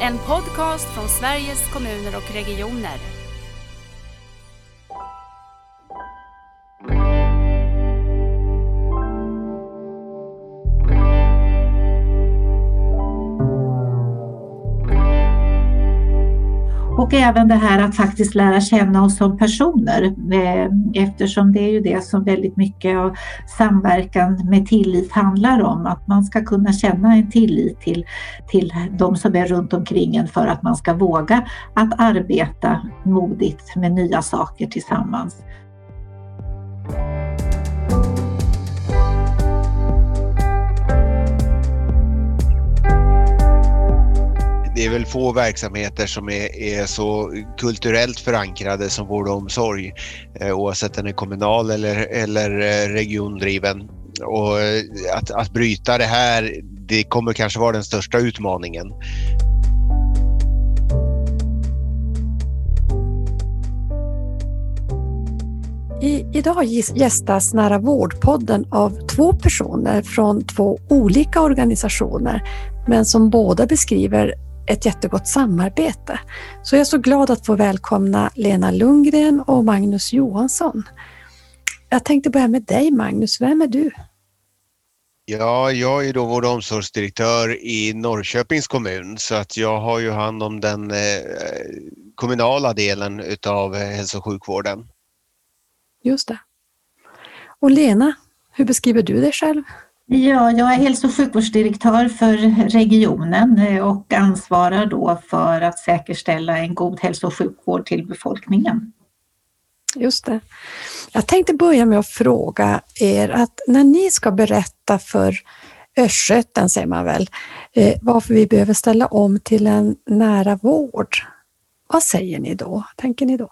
En podcast från Sveriges kommuner och regioner. Och även det här att faktiskt lära känna oss som personer eh, eftersom det är ju det som väldigt mycket av samverkan med tillit handlar om. Att man ska kunna känna en tillit till, till de som är runt omkring en för att man ska våga att arbeta modigt med nya saker tillsammans. Det är väl få verksamheter som är, är, så kulturellt förankrade som vård och omsorg eh, oavsett den är kommunal eller, eller eh, regiondriven. Och eh, att, att bryta det här, det kommer kanske vara den största utmaningen. I, idag gästas Nära vårdpodden av två personer från två olika organisationer men som båda beskriver ett jättegott samarbete. Så jag är så glad att få välkomna Lena Lundgren och Magnus Johansson. Jag tänkte börja med dig Magnus, vem är du? Ja, jag är då vård och omsorgsdirektör i Norrköpings kommun så att jag har ju hand om den eh, kommunala delen utav hälso och sjukvården. Just det. Och Lena, hur beskriver du dig själv? Ja, jag är hälso och sjukvårdsdirektör för regionen eh, och ansvarar då för att säkerställa en god hälso och sjukvård till befolkningen. Just det. Jag tänkte börja med att fråga er att när ni ska berätta för Östgöten, säger man väl, eh, varför vi behöver ställa om till en nära vård. Vad säger ni då? Tänker ni då?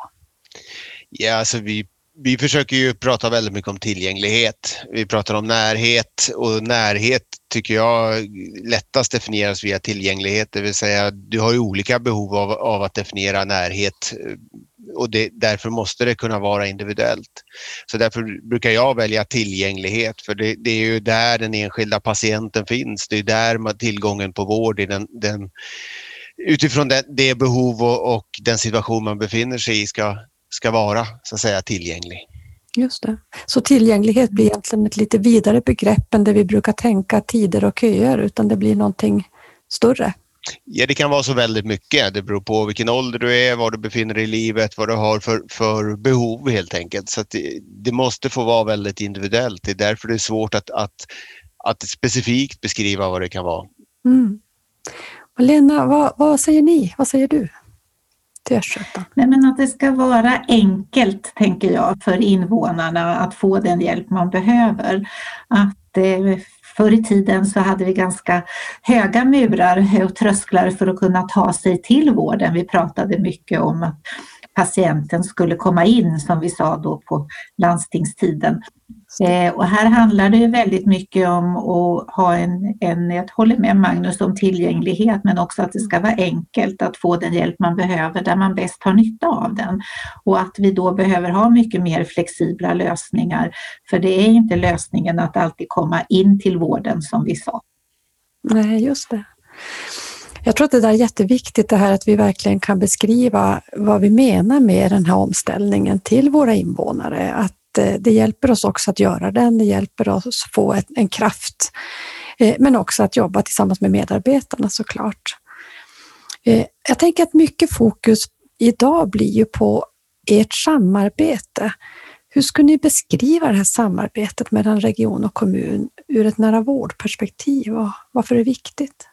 Ja, alltså vi vi försöker ju prata väldigt mycket om tillgänglighet. Vi pratar om närhet och närhet tycker jag lättast definieras via tillgänglighet, det vill säga du har ju olika behov av, av att definiera närhet eh, och det, därför måste det kunna vara individuellt. Så därför brukar jag välja tillgänglighet för det, det är ju där den enskilda patienten finns. Det är där man, tillgången på vård är den, den utifrån det, det behov och, och den situation man befinner sig i ska, ska vara så att säga tillgänglig. Just det. Så tillgänglighet blir egentligen ett lite vidare begrepp än det vi brukar tänka tider och köer, utan det blir någonting större? Ja, det kan vara så väldigt mycket. Det beror på vilken ålder du är, var du befinner dig i livet, vad du har för, för behov helt enkelt. Så det, det, måste få vara väldigt individuellt. Det är därför det är svårt att, att, att specifikt beskriva vad det kan vara. Mm. Och Lena, vad, vad säger ni? Vad säger du? Till Östgötan? Nej, men att det ska vara enkelt, tänker jag, för invånarna att få den hjälp man behöver. Att eh, Förr i tiden så hade vi ganska höga murar och trösklar för att kunna ta sig till vården. Vi pratade mycket om att patienten skulle komma in, som vi sa då på landstingstiden. Eh, och här handlar det ju väldigt mycket om att ha en, en, jag håller med Magnus om tillgänglighet, men också att det ska vara enkelt att få den hjälp man behöver där man bäst har nytta av den. Och att vi då behöver ha mycket mer flexibla lösningar. För det är inte lösningen att alltid komma in till vården som vi sa. Nej, just det. Jag tror att det där är jätteviktigt, det här att vi verkligen kan beskriva vad vi menar med den här omställningen till våra invånare. Att eh, det hjälper oss också att göra den, det hjälper oss få en kraft, eh, men också att jobba tillsammans med medarbetarna såklart. Eh, jag tänker att mycket fokus idag blir ju på ert samarbete. Hur skulle ni beskriva det här samarbetet mellan region och kommun ur ett nära vårdperspektiv och varför är det viktigt?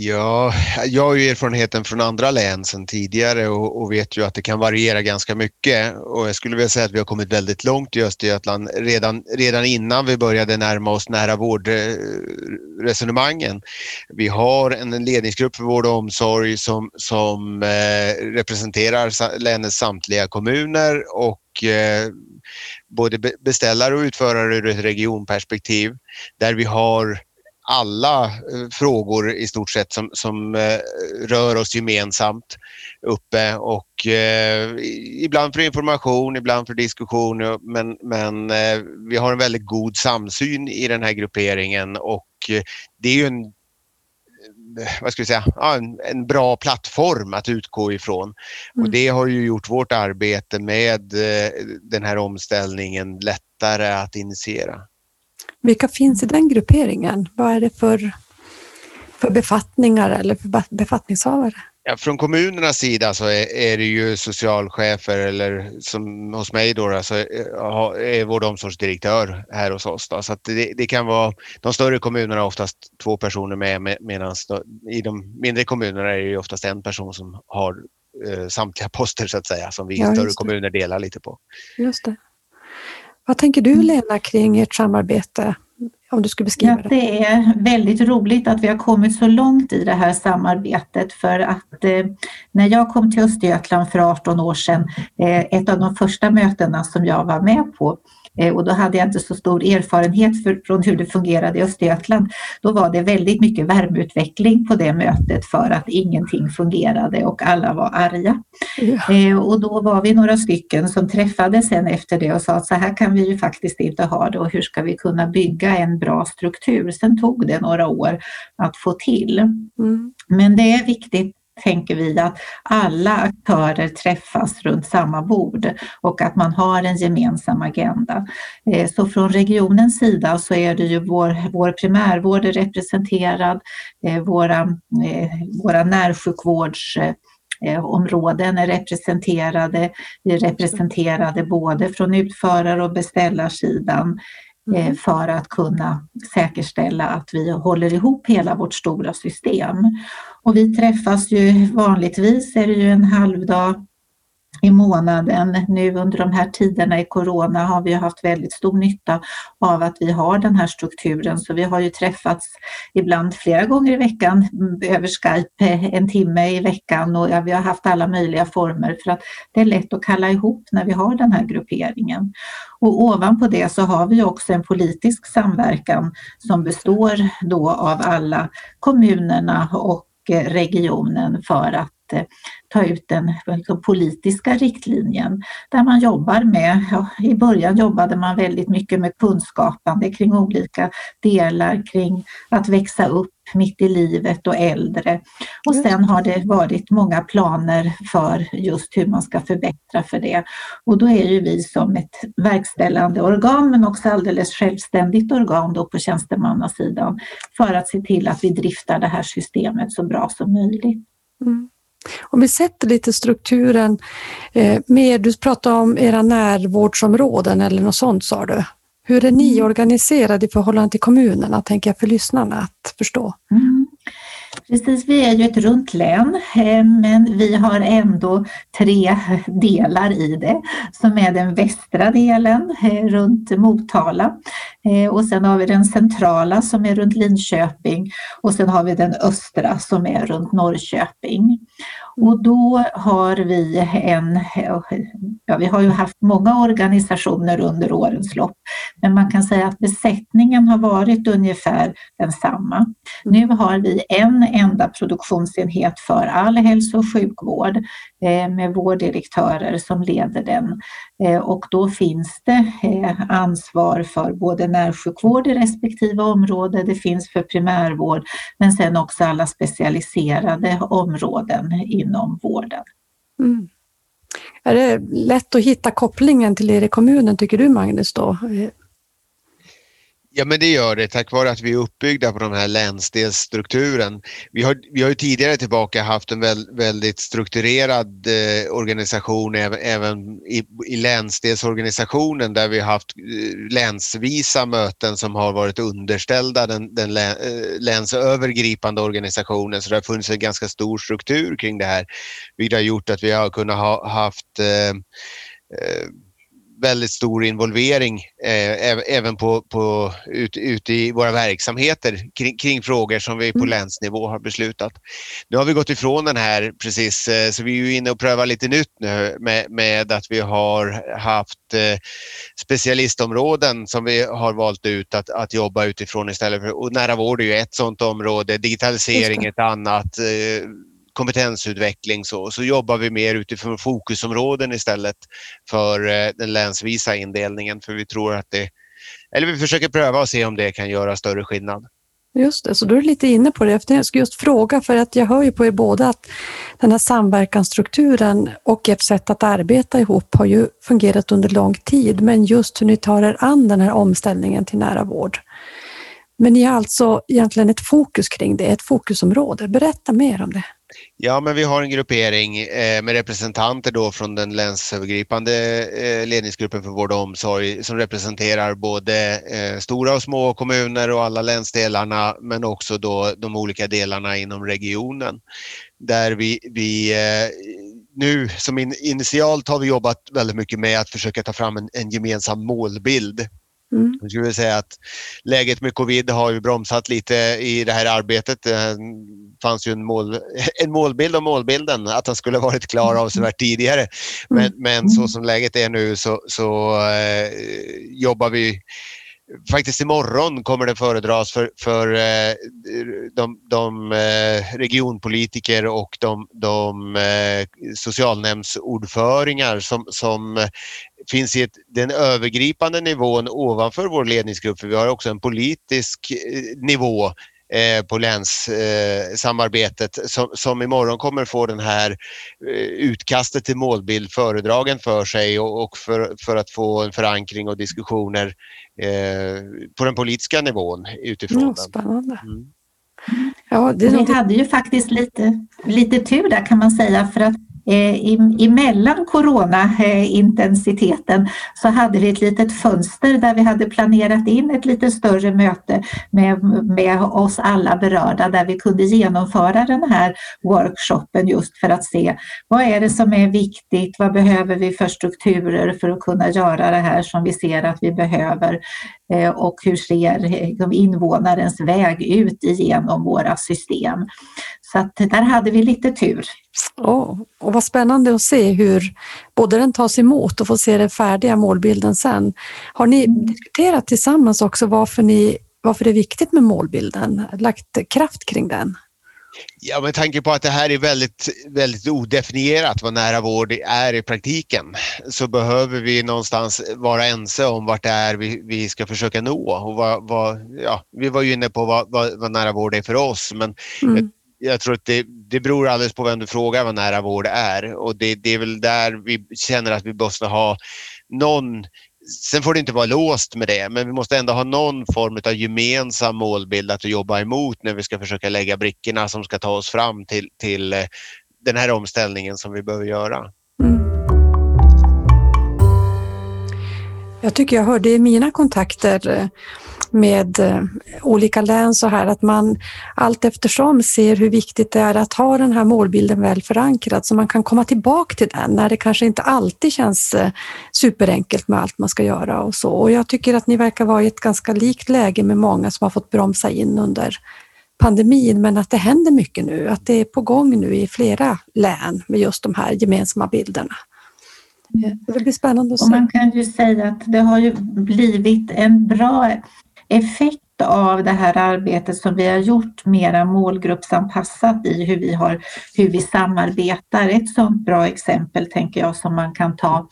Ja, jag har ju erfarenheten från andra län sedan tidigare och, och, vet ju att det kan variera ganska mycket. Och jag skulle vilja säga att vi har kommit väldigt långt i Östergötland redan, redan innan vi började närma oss nära vårdresonemangen. Vi har en ledningsgrupp för vård och omsorg som, som eh, representerar länets samtliga kommuner och eh, både beställare och utförare ur ett regionperspektiv där vi har alla eh, frågor i stort sett som, som eh, rör oss gemensamt uppe och eh, ibland för information, ibland för diskussion men, men eh, vi har en väldigt god samsyn i den här grupperingen och eh, det är ju en vad ska vi säga, ja, en, en, bra plattform att utgå ifrån. Mm. Och det har ju gjort vårt arbete med eh, den här omställningen lättare att initiera. Vilka finns i den grupperingen? Vad är det för, för befattningar eller för befattningshavare? Ja, från kommunernas sida så är, är, det ju socialchefer eller som hos mig då, alltså, är vård och omsorgsdirektör här hos oss. Då. Så det, det, kan vara, de större kommunerna har oftast två personer med medan i de mindre kommunerna är det oftast en person som har eh, samtliga poster så att säga som vi ja, större kommuner delar lite på. Just det. Vad tänker du Lena kring ert samarbete om du skulle beskriva det. det är väldigt roligt att vi har kommit så långt i det här samarbetet för att eh, när jag kom till Östergötland för 18 år sedan, eh, ett av de första mötena som jag var med på, och då hade jag inte så stor erfarenhet för, från hur det fungerade i Östergötland. Då var det väldigt mycket värmeutveckling på det mötet för att ingenting fungerade och alla var arga. Ja. Eh, och då var vi några stycken som träffades sen efter det och sa att så här kan vi ju faktiskt inte ha det och hur ska vi kunna bygga en bra struktur? Sen tog det några år att få till. Mm. Men det är viktigt tänker vi att alla aktörer träffas runt samma bord och att man har en gemensam agenda. Eh, så från regionens sida så är det ju vår, vår primärvård är representerad, eh, eh, våra, våra, närsjukvårds områden närsjukvårdsområden är representerade. Vi är representerade både från utförare och beställarsidan mm. för att kunna säkerställa att vi håller ihop hela vårt stora system. Och vi träffas ju vanligtvis är det ju en halvdag i månaden. Nu under de här tiderna i Corona har vi haft väldigt stor nytta av att vi har den här strukturen. Så vi har ju träffats ibland flera gånger i veckan mm, över Skype eh, en timme i veckan och vi har haft alla möjliga former för att det är lätt att kalla ihop när vi har den här grupperingen. Och ovanpå det så har vi också en politisk samverkan som består då av alla kommunerna och eh, regionen för att ta ut den politiska riktlinjen där man jobbar med, ja, i början jobbade man väldigt mycket med kunskapande kring olika delar kring att växa upp mitt i livet och äldre. Och sen har det varit många planer för just hur man ska förbättra för det. Och då är ju vi som ett verkställande organ men också alldeles självständigt organ då på tjänstemannasidan för att se till att vi driftar det här systemet så bra som möjligt. Om vi sätter lite strukturen eh, mer, du pratade om era närvårdsområden eller något sånt sa du. Hur är ni mm. organiserade i förhållande till kommunerna, tänker jag för lyssnarna att förstå? Mm. Precis, vi är ju ett runt län eh, men vi har ändå tre delar i det som är den västra delen eh, runt Motala och sen har vi den centrala som är runt Linköping och sen har vi den östra som är runt Norrköping. Och då har vi en, ja vi har ju haft många organisationer under årens lopp, men man kan säga att besättningen har varit ungefär densamma. Nu har vi en enda produktionsenhet för all hälso och sjukvård eh, med vårddirektörer som leder den. Eh, och då finns det eh, ansvar för både närsjukvård i respektive område, det finns för primärvård, men sen också alla specialiserade områden inom vården. Mm. Är det lätt att hitta kopplingen till er i kommunen, tycker du Magnus? Då? Eh, Ja men det gör det tack vare att vi är uppbyggda på den här länsdelsstrukturen. Vi har, vi har ju tidigare tillbaka haft en väl, väldigt strukturerad eh, organisation även, även i, i länsdelsorganisationen där vi har haft eh, länsvisa möten som har varit underställda den, den lä, eh, länsövergripande organisationen så det har funnits en ganska stor struktur kring det här vilket har gjort att vi har kunnat ha haft eh, eh väldigt stor involvering eh, även på, på, ute ut i våra verksamheter kring, kring, frågor som vi på mm. länsnivå har beslutat. Nu har vi gått ifrån den här precis, eh, så vi är inne och prövar lite nytt nu med, med att vi har haft eh, specialistområden som vi har valt ut att, att jobba utifrån istället för, och nära vård är ju ett sådant område, digitalisering ett annat, eh, kompetensutveckling så, så jobbar vi mer utifrån fokusområden istället för eh, den länsvisa indelningen för vi tror att det, eller vi försöker pröva och se om det kan göra större skillnad. Just det, så du är lite inne på det. Jag ska just fråga, för att jag hör ju på er båda att den här samverkansstrukturen och ert sätt att arbeta ihop har ju fungerat under lång tid, men just hur ni tar er an den här omställningen till nära vård. Men ni har alltså egentligen ett fokus kring det, ett fokusområde. Berätta mer om det. Ja, men vi har en gruppering eh, med representanter då från den länsövergripande eh, ledningsgruppen för vård och omsorg som representerar både eh, stora och små kommuner och alla länsdelarna men också då de olika delarna inom regionen. Där vi, vi eh, nu som in, initialt har vi jobbat väldigt mycket med att försöka ta fram en, en gemensam målbild Mm. Jag skulle säga att läget med covid har ju bromsat lite i det här arbetet. Det fanns ju en, mål, en målbild om målbilden, att den skulle varit klar mm. avsevärt tidigare. Men, mm. men så som läget är nu så, så eh, jobbar vi Faktiskt imorgon kommer det föredras för, för eh, de, de eh, regionpolitiker och de, de eh, socialnämndsordföringar som, som eh, finns i ett, den övergripande nivån ovanför vår ledningsgrupp. För vi har också en politisk eh, nivå på länssamarbetet som, som imorgon kommer få den här utkastet till målbild föredragen för sig och, och för, för att få en förankring och diskussioner Eh, på den politiska nivån utifrån ja, Spännande. Mm. Ja, det... Vi hade ju faktiskt lite, lite tur där kan man säga för att Eh, emellan coronaintensiteten så hade vi ett litet fönster där vi hade planerat in ett lite större möte med, med oss alla berörda där vi kunde genomföra den här workshopen just för att se vad är det som är viktigt, vad behöver vi för strukturer för att kunna göra det här som vi ser att vi behöver och hur ser invånarens väg ut igenom våra system. Så att där hade vi lite tur. Oh, och vad spännande att se hur både den tas emot och få se den färdiga målbilden sen. Har ni mm. diskuterat tillsammans också varför, ni, varför det är viktigt med målbilden? Lagt kraft kring den? Ja, med tanke på att det här är väldigt, väldigt odefinierat vad nära vård är i praktiken så behöver vi någonstans vara ense om vart det är vi, vi ska försöka nå. Och vad, vad, ja, vi var ju inne på vad, vad, vad nära vård är för oss men mm jag tror att det, det beror alldeles på vem du frågar vad nära vård är och det, det är väl där vi känner att vi måste ha någon Sen får det inte vara låst med det, men vi måste ändå ha någon form av gemensam målbild att jobba emot när vi ska försöka lägga brickorna som ska ta oss fram till, till eh, den här omställningen som vi behöver göra. Mm. Jag tycker jag hörde i mina kontakter eh, med eh, olika län så här att man allt eftersom ser hur viktigt det är att ha den här målbilden väl förankrad så man kan komma tillbaka till den när det kanske inte alltid känns eh, superenkelt med allt man ska göra och så. Och jag tycker att ni verkar vara i ett ganska likt läge med många som har fått bromsa in under pandemin, men att det händer mycket nu, att det är på gång nu i flera län med just de här gemensamma bilderna. Det blir spännande att se. Och man kan ju säga att det har ju blivit en bra effekt av det här arbetet som vi har gjort mera målgruppsanpassat i hur vi, har, hur vi samarbetar. Ett sådant bra exempel tänker jag som man kan ta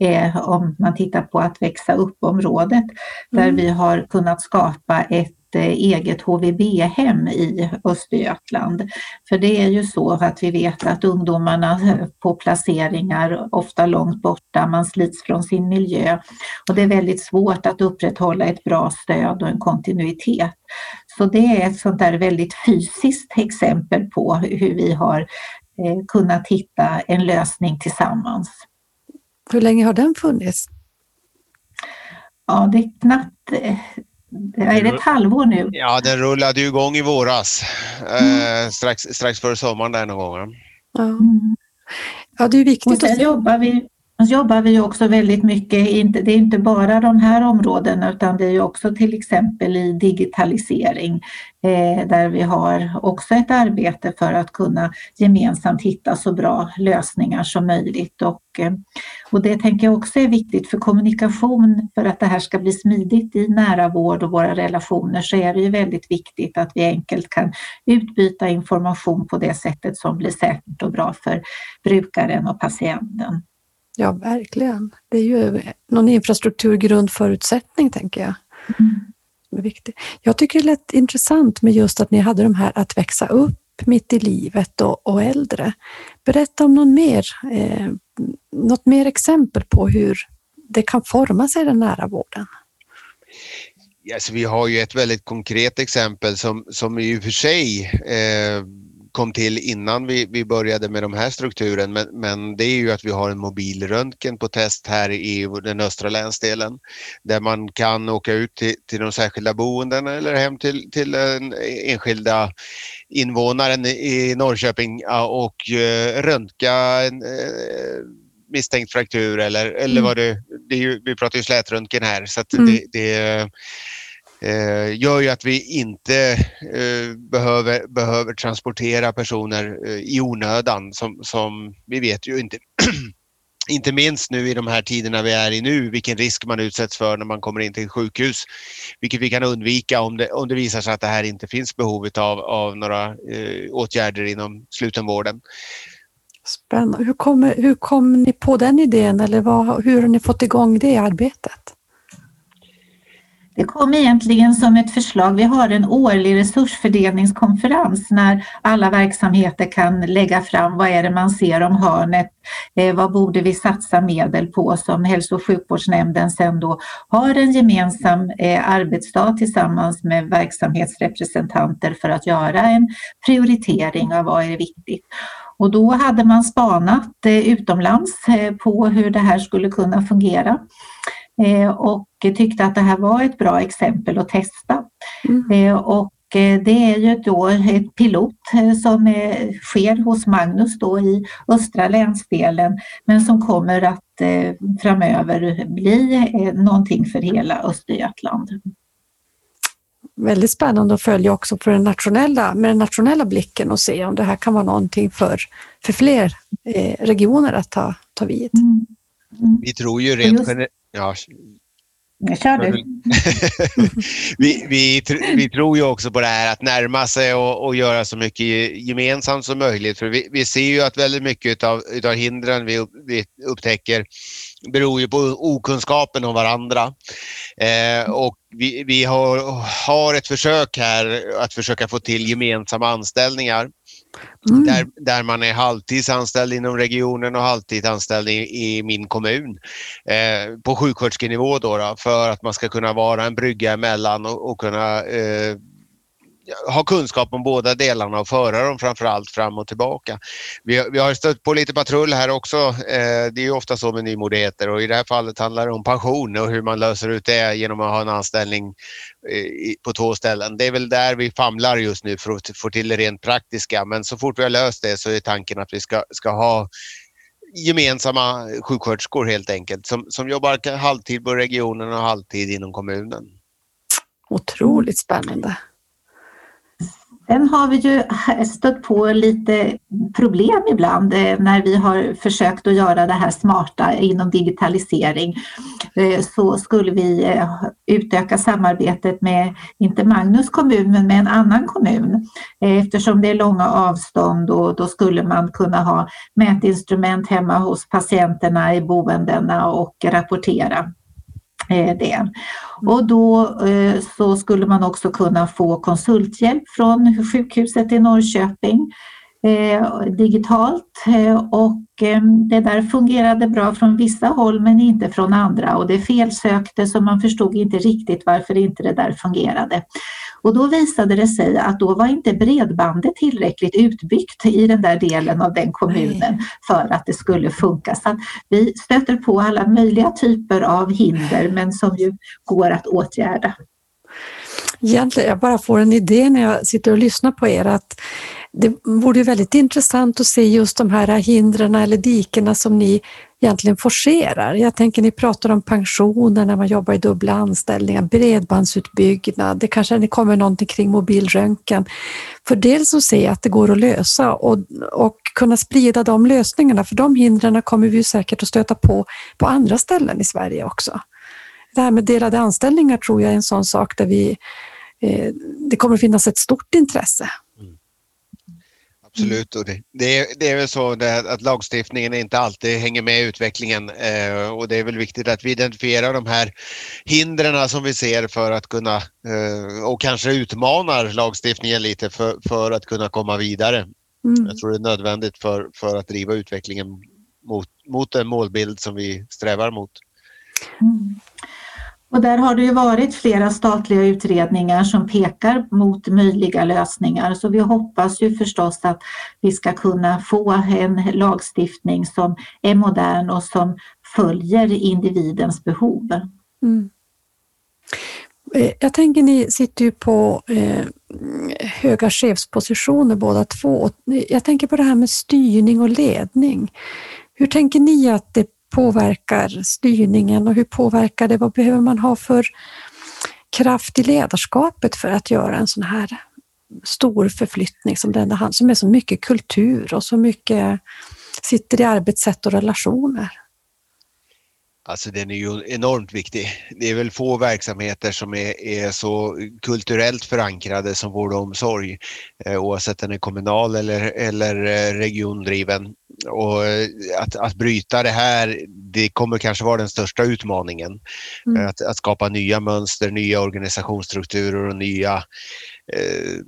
eh, om man tittar på att växa upp-området där mm. vi har kunnat skapa ett Eh, eget HVB-hem i Östergötland. För det är ju så att vi vet att ungdomarna på placeringar, ofta långt borta, man slits från sin miljö och det är väldigt svårt att upprätthålla ett bra stöd och en kontinuitet. Så det är ett sånt där väldigt fysiskt exempel på hur vi har eh, kunnat hitta en lösning tillsammans. Hur länge har den funnits? Ja, det är knappt är det ett halvår nu? Ja, den rullade ju igång i våras. Mm. Eh, strax, strax före sommaren där någon gång. Ja. Mm. ja, det är viktigt. Och sen att... jobbar vi jobbar vi också väldigt mycket, det är inte bara de här områdena utan det är också till exempel i digitalisering eh, där vi har också ett arbete för att kunna gemensamt hitta så bra lösningar som möjligt. Och, eh, och det tänker jag också är viktigt för kommunikation för att det här ska bli smidigt i nära vård och våra relationer så är det ju väldigt viktigt att vi enkelt kan utbyta information på det sättet som blir säkert och bra för brukaren och patienten. Ja, verkligen. Det är ju någon infrastrukturgrundförutsättning, tänker jag. Mm. är viktigt. Jag tycker det lät intressant med just att ni hade de här att växa upp mitt i livet och, och äldre. Berätta om någon mer, eh, något mer exempel på hur det kan forma sig den nära vården. Alltså, vi har ju ett väldigt konkret exempel som, som i och för sig eh, kom till innan vi, vi började med de här strukturen men, men det är ju att vi har en mobilröntgen på test här i den östra länsdelen där man kan åka ut till, till de särskilda boenden eller hem till, till den enskilda invånaren i Norrköping och eh, röntga en eh, misstänkt fraktur eller, eller mm. vad det, det är ju, vi pratar ju slätröntgen här så att mm. det, det eh, gör ju att vi inte eh, behöver, behöver transportera personer eh, i onödan som, som vi vet ju inte inte minst nu i de här tiderna vi är i nu, vilken risk man utsätts för när man kommer in till sjukhus. Vilket vi kan undvika om det, om det visar sig att det här inte finns behov av, av några eh, åtgärder inom slutenvården. Spännande. Hur kom, hur kom ni på den idén eller vad, hur har ni fått igång det arbetet? Det kom egentligen som ett förslag. Vi har en årlig resursfördelningskonferens när alla verksamheter kan lägga fram vad är det man ser om hörnet, eh, vad borde vi satsa medel på som hälso och sjukvårdsnämnden sen då har en gemensam eh, arbetsdag tillsammans med verksamhetsrepresentanter för att göra en prioritering av vad är viktigt. Och då hade man spanat eh, utomlands på hur det här skulle kunna fungera. Och tyckte att det här var ett bra exempel att testa. Mm. Eh, och eh, det är ju då ett pilot som sker hos Magnus då i östra länsdelen men som kommer att framöver bli någonting för hela Östergötland. Väldigt spännande att följa också för den nationella, med den nationella blicken och se om det här kan vara någonting för, för fler regioner att ta, ta vid. Mm. Mm. Vi tror ju rent generellt Ja, Kör du. vi, vi, vi tror ju också på det här att närma sig och, och göra så mycket gemensamt som möjligt. För vi, vi ser ju att väldigt mycket av utav hindren vi, vi upptäcker beror ju på okunskapen om varandra. Eh, och vi, vi har, har ett försök här att försöka få till gemensamma anställningar. Mm. Där, där man är halvtidsanställd inom regionen och halvtidsanställd i, i min kommun eh, på sjuksköterskenivå då, då, för att man ska kunna vara en brygga emellan och, och kunna eh, ha kunskap om båda delarna och föra dem framförallt fram och tillbaka. Vi, vi har stött på lite patrull här också. Eh, det är ju ofta så med nymodigheter och i det här fallet handlar det om pension och hur man löser ut det genom att ha en anställning eh, på två ställen. Det är väl där vi famlar just nu för att få till det rent praktiska men så fort vi har löst det så är tanken att vi ska, ska ha gemensamma sjuksköterskor helt enkelt som, som jobbar halvtid på regionen och halvtid inom kommunen. Otroligt spännande. Sen har vi ju stött på lite problem ibland eh, när vi har försökt att göra det här smarta inom digitalisering. Eh, så skulle vi eh, utöka samarbetet med, inte Magnus kommun, men med en annan kommun. Eftersom det är långa avstånd och då skulle man kunna ha mätinstrument hemma hos patienterna i boendena och rapportera Eh, det. Och då eh, så skulle man också kunna få konsulthjälp från sjukhuset i Norrköping eh, digitalt och det där fungerade bra från vissa håll men inte från andra och det felsökte så man förstod inte riktigt varför inte det där fungerade. Och då visade det sig att då var inte bredbandet tillräckligt utbyggt i den där delen av den kommunen för att det skulle funka. Så vi stöter på alla möjliga typer av hinder men som ju går att åtgärda. Egentligen, jag bara får en idé när jag sitter och lyssnar på er att det vore väldigt intressant att se just de här hindren eller dikena som ni egentligen forcerar. Jag tänker ni pratar om pensioner när man jobbar i dubbla anställningar, bredbandsutbyggnad, det kanske kommer någonting kring mobilröntgen. För dels att se att det går att lösa och, och kunna sprida de lösningarna, för de hindren kommer vi säkert att stöta på på andra ställen i Sverige också. Det här med delade anställningar tror jag är en sån sak där vi, eh, det kommer att finnas ett stort intresse. Absolut, och det, det, är, det är väl så att lagstiftningen inte alltid hänger med i utvecklingen eh, och det är väl viktigt att vi identifierar de här hindren som vi ser för att kunna eh, och kanske utmanar lagstiftningen lite för, för att kunna komma vidare. Mm. Jag tror det är nödvändigt för, för att driva utvecklingen mot, mot den målbild som vi strävar mot. Mm. Och där har det ju varit flera statliga utredningar som pekar mot möjliga lösningar så vi hoppas ju förstås att vi ska kunna få en lagstiftning som är modern och som följer individens behov. Mm. Eh, jag tänker ni sitter ju på eh, höga chefspositioner båda två. Eh, jag tänker på det här med styrning och ledning. Hur tänker ni att det påverkar styrningen och hur påverkar det? Vad behöver man ha för kraft i ledarskapet för att göra en sån här stor förflyttning som denna som är så mycket kultur och så mycket sitter i arbetssätt och relationer? Alltså den är ju enormt viktig. Det är väl få verksamheter som är, är så kulturellt förankrade som vård och omsorg eh, oavsett den är kommunal eller, eller eh, regiondriven. Och eh, att, att bryta det här, det kommer kanske vara den största utmaningen. Mm. Att, att skapa nya mönster, nya organisationsstrukturer och nya eh,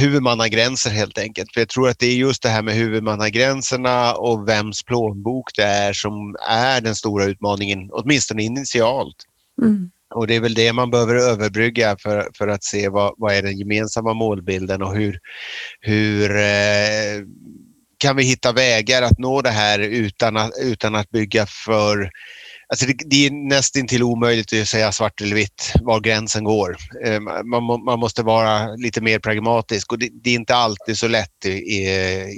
huvudmannagränser helt enkelt. För jag tror att det är just det här med huvudmannagränserna och vems plånbok det är som är den stora utmaningen, åtminstone initialt. Mm. Och det är väl det man behöver överbrygga för, för att se vad, vad är den gemensamma målbilden och hur, hur eh, kan vi hitta vägar att nå det här utan att, utan att bygga för Alltså det, det är nästintill omöjligt att säga svart eller vitt var gränsen går. Eh, man, man måste vara lite mer pragmatisk och det, det är inte alltid så lätt i,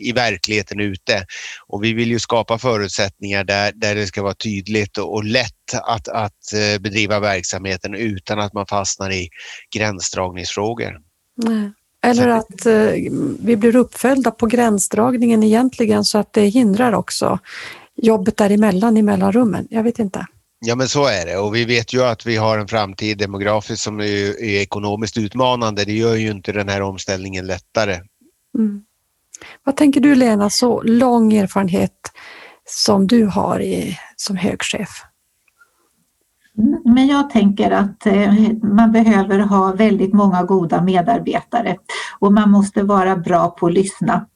i, verkligheten ute. Och vi vill ju skapa förutsättningar där, där det ska vara tydligt och, och lätt att, att eh, bedriva verksamheten utan att man fastnar i gränsdragningsfrågor. Nej. Eller att eh, vi blir uppföljda på gränsdragningen egentligen så att det hindrar också jobbet däremellan i mellanrummen. Jag vet inte. Ja men så är det och vi vet ju att vi har en framtid demografiskt som är, är ekonomiskt utmanande. Det gör ju inte den här omställningen lättare. Mm. Vad tänker du Lena, så lång erfarenhet som du har i, som högchef? Men jag tänker att eh, man behöver ha väldigt många goda medarbetare och man måste vara bra på att lyssna.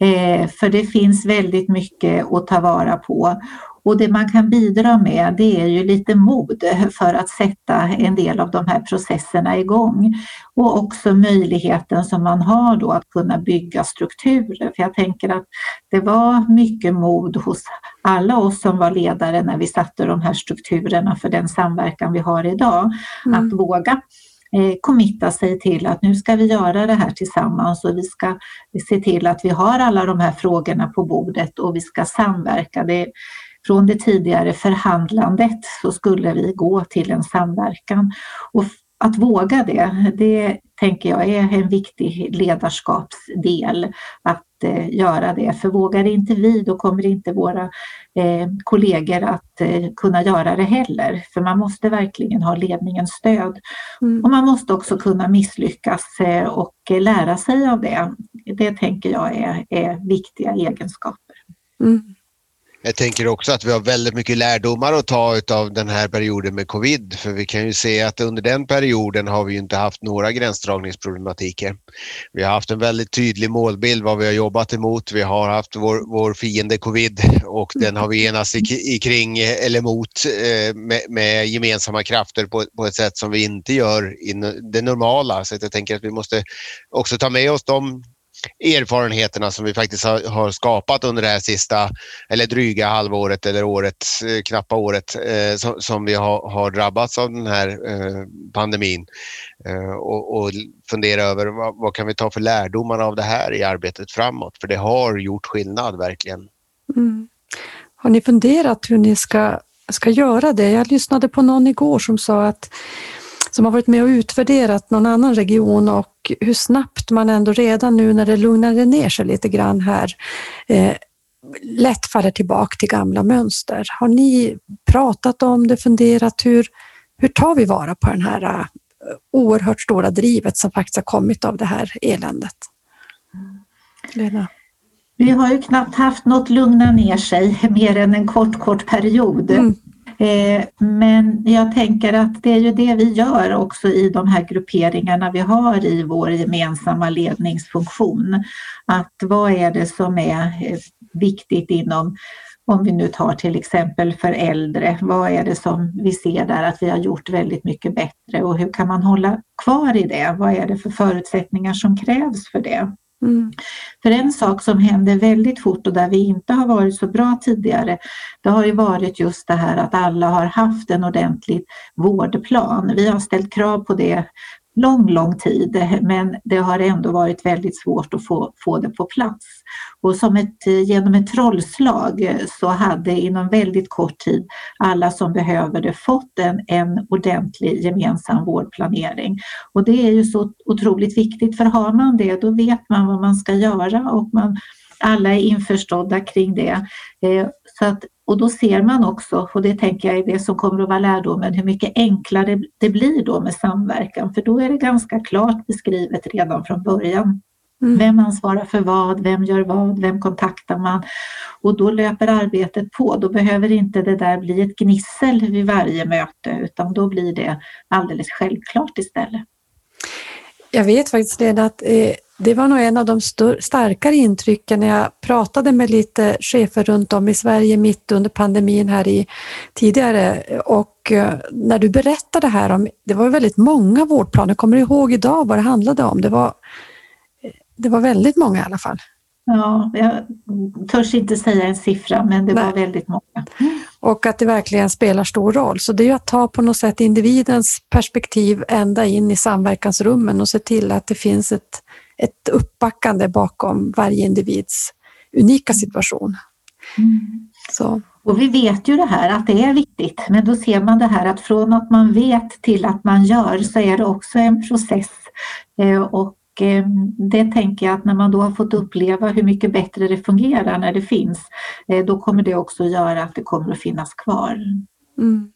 Eh, för det finns väldigt mycket att ta vara på och det man kan bidra med det är ju lite mod för att sätta en del av de här processerna igång. Och också möjligheten som man har då att kunna bygga strukturer. För jag tänker att det var mycket mod hos alla oss som var ledare när vi satte de här strukturerna för den samverkan vi har idag. Mm. Att våga eh, committa sig till att nu ska vi göra det här tillsammans och vi ska se till att vi har alla de här frågorna på bordet och vi ska samverka. Det, från det tidigare förhandlandet så skulle vi gå till en samverkan. Och att våga det, det tänker jag är en viktig ledarskapsdel att eh, göra det. För vågar inte vi, då kommer inte våra eh, kollegor att eh, kunna göra det heller. För man måste verkligen ha ledningens stöd. Mm. Och man måste också kunna misslyckas eh, och lära sig av det. Det tänker jag är, är viktiga egenskaper. Mm. Jag tänker också att vi har väldigt mycket lärdomar att ta av den här perioden med covid. För vi kan ju se att under den perioden har vi inte haft några gränsdragningsproblematiker. Vi har haft en väldigt tydlig målbild vad vi har jobbat emot. Vi har haft vår, vår fiende covid och den har vi enats i, kring eller mot eh, med, med, gemensamma krafter på, på, ett sätt som vi inte gör i det normala. Så jag tänker att vi måste också ta med oss de erfarenheterna som vi faktiskt har, har, skapat under det här sista eller dryga halvåret eller året, eh, knappa året eh, som, som, vi har, har, drabbats av den här eh, pandemin eh, och, och, fundera över vad, vad, kan vi ta för lärdomar av det här i arbetet framåt? För det har gjort skillnad verkligen. Mm. Har ni funderat hur ni ska, ska göra det? Jag lyssnade på någon igår som sa att som har varit med och utvärderat någon annan region och hur snabbt man ändå redan nu när det lugnade ner sig lite grann här eh, lätt faller tillbaka till gamla mönster. Har ni pratat om det, funderat hur, hur tar vi vara på den här uh, oerhört stora drivet som faktiskt har kommit av det här eländet? Lena? Vi har ju knappt haft något lugna ner sig mer än en kort, kort period. Mm. Eh, men jag tänker att det är ju det vi gör också i de här grupperingarna vi har i vår gemensamma ledningsfunktion. Att vad är det som är eh, viktigt inom om vi nu tar till exempel för äldre, vad är det som vi ser där att vi har gjort väldigt mycket bättre och hur kan man hålla kvar i det? Vad är det för förutsättningar som krävs för det? Mm. För en sak som händer väldigt fort och där vi inte har varit så bra tidigare, det har ju varit just det här att alla har haft en ordentlig vårdplan. Vi har ställt krav på det lång, lång tid men det har ändå varit väldigt svårt att få, få det på plats. Och som ett, genom ett trollslag eh, så hade inom väldigt kort tid alla som behöver det fått en, en ordentlig gemensam vårdplanering. Och det är ju så otroligt viktigt för har man det då vet man vad man ska göra och man, alla är införstådda kring det. Eh, så att och då ser man också, och det tänker jag är det som kommer att vara lärdomen, hur mycket enklare det blir då med samverkan. För då är det ganska klart beskrivet redan från början. Mm. Vem ansvarar för vad, vem gör vad, vem kontaktar man? Och då löper arbetet på. Då behöver inte det där bli ett gnissel vid varje möte utan då blir det alldeles självklart istället. Jag vet faktiskt Lena att eh, det var nog en av de starkare intrycken när jag pratade med lite chefer runt om i Sverige mitt under pandemin här i tidigare och eh, när du berättade här om, det var väldigt många vårdplaner, kommer du ihåg idag vad det handlade om? Det var, det var väldigt många i alla fall. Ja, jag törs inte säga en siffra men det Nej. var väldigt många. Och att det verkligen spelar stor roll. Så det är ju att ta på något sätt individens perspektiv ända in i samverkansrummen och se till att det finns ett, ett uppbackande bakom varje individs unika situation. Mm. Så. Och vi vet ju det här att det är viktigt, men då ser man det här att från att man vet till att man gör så är det också en process. Eh, och Eh, det tänker jag att när man då har fått uppleva hur mycket bättre det fungerar när det finns, eh, då kommer det också göra att det kommer att finnas kvar. Mm.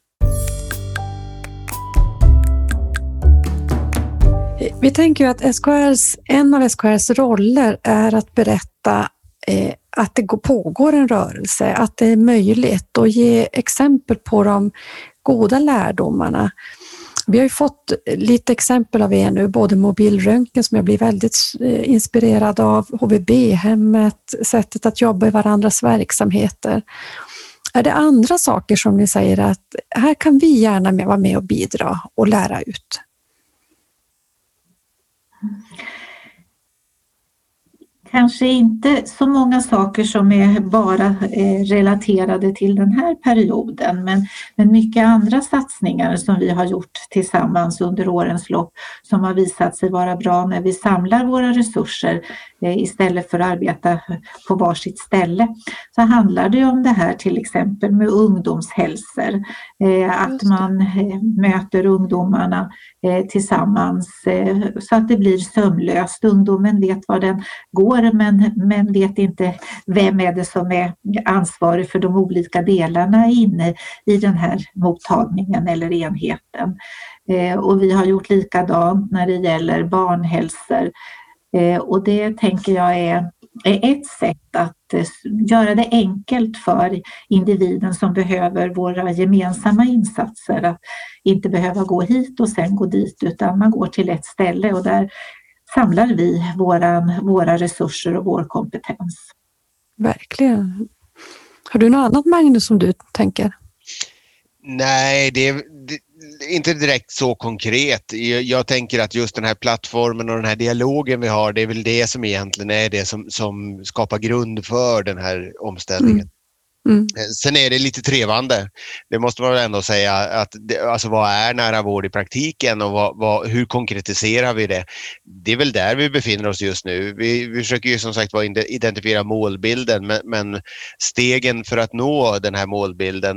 Vi tänker att SKRs, en av SKRs roller är att berätta eh, att det pågår en rörelse, att det är möjligt och ge exempel på de goda lärdomarna. Vi har ju fått lite exempel av er nu, både mobilröntgen som jag blir väldigt eh, inspirerad av, HVB-hemmet, sättet att jobba i varandras verksamheter. Är det andra saker som ni säger att här kan vi gärna vara med och bidra och lära ut? Kanske inte så många saker som är bara eh, relaterade till den här perioden men, men mycket andra satsningar som vi har gjort tillsammans under årens lopp som har visat sig vara bra när vi samlar våra resurser eh, istället för att arbeta på varsitt ställe. Så handlar det om det här till exempel med ungdomshälsor, eh, att man möter ungdomarna tillsammans så att det blir sömlöst. Ungdomen vet var den går men, men vet inte vem är det som är ansvarig för de olika delarna inne i den här mottagningen eller enheten. Eh, och vi har gjort likadant när det gäller barnhälsor eh, och det tänker jag är, är ett sätt att eh, göra det enkelt för individen som behöver våra gemensamma insatser att inte behöva gå hit och sen gå dit utan man går till ett ställe och där samlar vi våran, våra resurser och vår kompetens. Verkligen. Har du något annat Magnus som du tänker? Nej, det är, inte direkt så konkret. Jag, jag, tänker att just den här plattformen och den här dialogen vi har, det är väl det som egentligen är det som, som skapar grund för den här omställningen. Mm. Mm. Eh, sen är det lite trevande. Det måste man väl ändå säga. Att det, alltså vad är nära vård i praktiken och vad, vad, hur konkretiserar vi det? Det är väl där vi befinner oss just nu. Vi, vi försöker ju som sagt identifiera målbilden men, men, stegen för att nå den här målbilden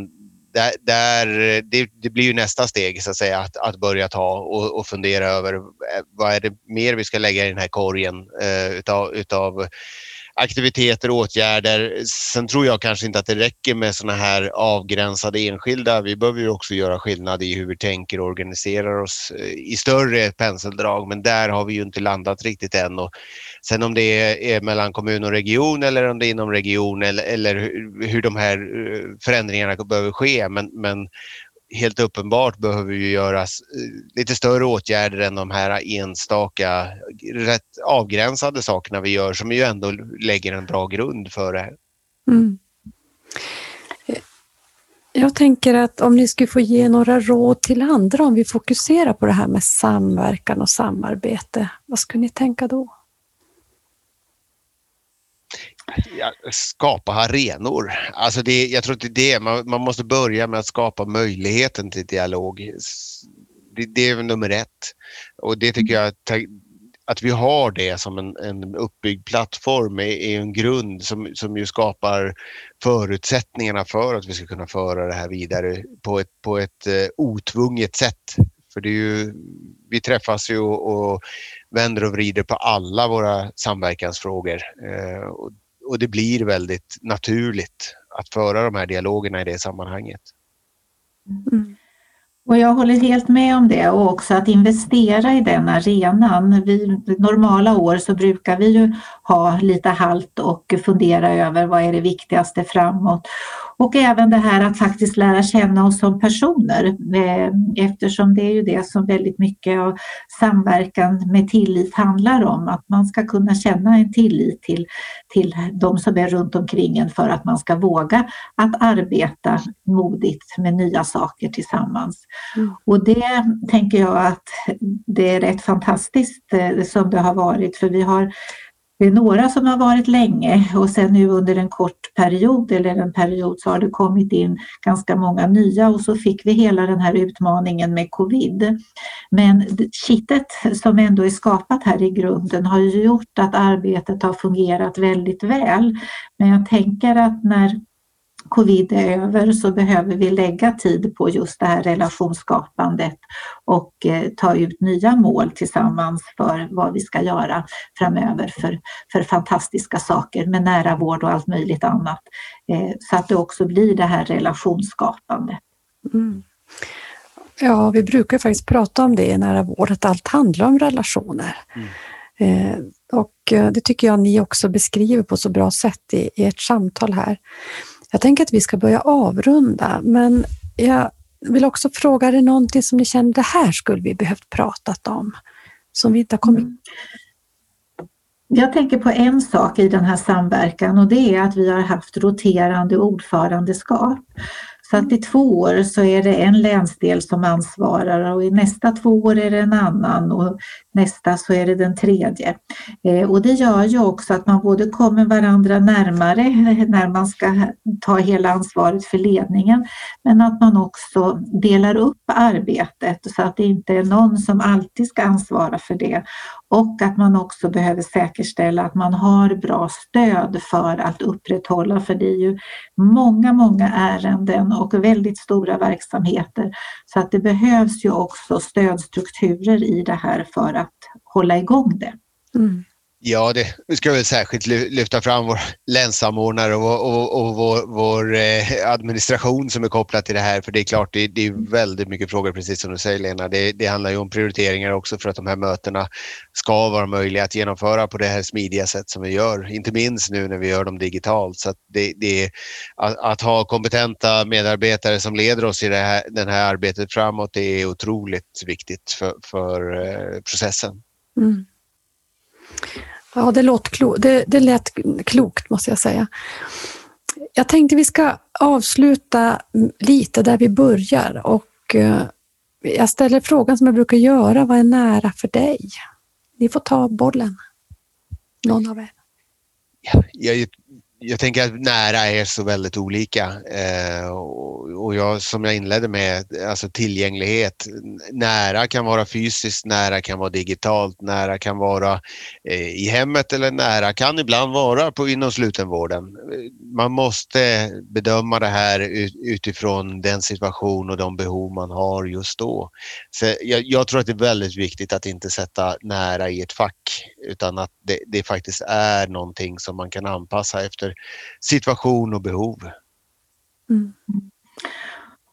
där, där det, det, blir ju nästa steg så att säga att, att börja ta och, och, fundera över eh, vad är det mer vi ska lägga i den här korgen eh, utav, utav aktiviteter och åtgärder. Sen tror jag kanske inte att det räcker med sådana här avgränsade enskilda. Vi behöver ju också göra skillnad i hur vi tänker och organiserar oss eh, i större penseldrag men där har vi ju inte landat riktigt än. Och sen om det är mellan kommun och region eller om det är inom region eller, eller hur de här eh, förändringarna behöver ske men, men helt uppenbart behöver vi göras eh, lite större åtgärder än de här enstaka rätt avgränsade sakerna vi gör som ju ändå lägger en bra grund för det här. Mm. Eh, jag tänker att om ni skulle få ge några råd till andra om vi fokuserar på det här med samverkan och samarbete, vad skulle ni tänka då? Skapa arenor. Alltså det, jag tror att det är det, man, man måste börja med att skapa möjligheten till dialog. Det, det är nummer ett. Och det tycker jag att, att vi har det som en, en uppbyggd plattform är, är en grund som, som ju skapar förutsättningarna för att vi ska kunna föra det här vidare på ett, på ett uh, otvunget sätt. För det är ju, vi träffas ju och, och vänder och vrider på alla våra samverkansfrågor. Uh, och och det blir väldigt naturligt att föra de här dialogerna i det sammanhanget. Mm. Och jag håller helt med om det och också att investera i den arenan. Vi, normala år så brukar vi ju ha lite halt och fundera över vad är det viktigaste framåt. Och även det här att faktiskt lära känna oss som personer eh, eftersom det är ju det som väldigt mycket av samverkan med tillit handlar om. Att man ska kunna känna en tillit till, till de som är runt omkring en för att man ska våga att arbeta modigt med nya saker tillsammans. Mm. Och det tänker jag att det är rätt fantastiskt eh, som det har varit för vi har det är några som har varit länge och sen nu under en kort period eller en period så har det kommit in ganska många nya och så fick vi hela den här utmaningen med covid. Men kittet som ändå är skapat här i grunden har ju gjort att arbetet har fungerat väldigt väl. Men jag tänker att när covid är över så behöver vi lägga tid på just det här relationsskapandet och eh, ta ut nya mål tillsammans för vad vi ska göra framöver för, för fantastiska saker med nära vård och allt möjligt annat. Eh, så att det också blir det här relationsskapande. Mm. Ja, vi brukar faktiskt prata om det i nära vård, att allt handlar om relationer. Mm. Eh, och det tycker jag ni också beskriver på så bra sätt i, i ert samtal här. Jag tänker att vi ska börja avrunda, men jag vill också fråga, är det någonting som ni känner, det här skulle vi behövt pratat om, som vi inte har kommit mm. Jag tänker på en sak i den här samverkan och det är att vi har haft roterande ordförandeskap. Så att i två år så är det en länsdel som ansvarar och i nästa två år är det en annan och nästa så är det den tredje. Eh, och det gör ju också att man både kommer varandra närmare när man ska ta hela ansvaret för ledningen men att man också delar upp arbetet så att det inte är någon som alltid ska ansvara för det och att man också behöver säkerställa att man har bra stöd för att upprätthålla, för det är ju många, många ärenden och väldigt stora verksamheter. Så att det behövs ju också stödstrukturer i det här för att hålla igång det. Mm. Ja, det vi ska väl särskilt lyfta fram vår länssamordnare och, och, och vår, vår eh, administration som är kopplad till det här. För det är klart, det, det är väldigt mycket frågor, precis som du säger Lena. Det, det, handlar ju om prioriteringar också för att de här mötena ska vara möjliga att genomföra på det här smidiga sätt som vi gör. Inte minst nu när vi gör dem digitalt. Så att det, det att, att, ha kompetenta medarbetare som leder oss i det här, den här arbetet framåt, det är otroligt viktigt för, för eh, processen. Mm. Ja, det, låt klo det, det lät klokt måste jag säga. Jag tänkte vi ska avsluta lite där vi börjar och eh, jag ställer frågan som jag brukar göra, vad är nära för dig? Ni får ta bollen, någon av er. Jag, jag tänker att nära är så väldigt olika. Eh, och, och jag, som jag inledde med, alltså tillgänglighet. Nära kan vara fysiskt, nära kan vara digitalt, nära kan vara eh, i hemmet eller nära kan ibland vara på, inom slutenvården. man måste bedöma det här utifrån den situation och de behov man har just då. Så jag, jag tror att det är väldigt viktigt att inte sätta nära i ett fack utan att det, det faktiskt är någonting som man kan anpassa efter situation och behov. Mm.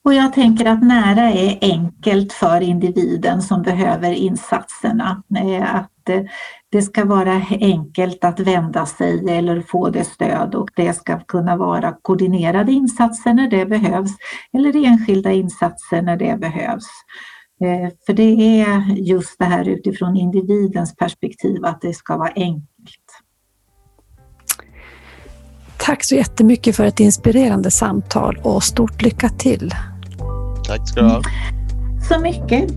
Och jag tänker att nära är enkelt för individen som behöver insatserna. Att eh, eh, det ska vara enkelt att vända sig eller få det stöd och det ska kunna vara koordinerade insatser när det behövs eller enskilda insatser när det behövs. Eh, för det är just det här utifrån individens perspektiv att det ska vara enkelt. Tack så jättemycket för ett inspirerande samtal och stort lycka till! Tack ska du ha. Så mycket.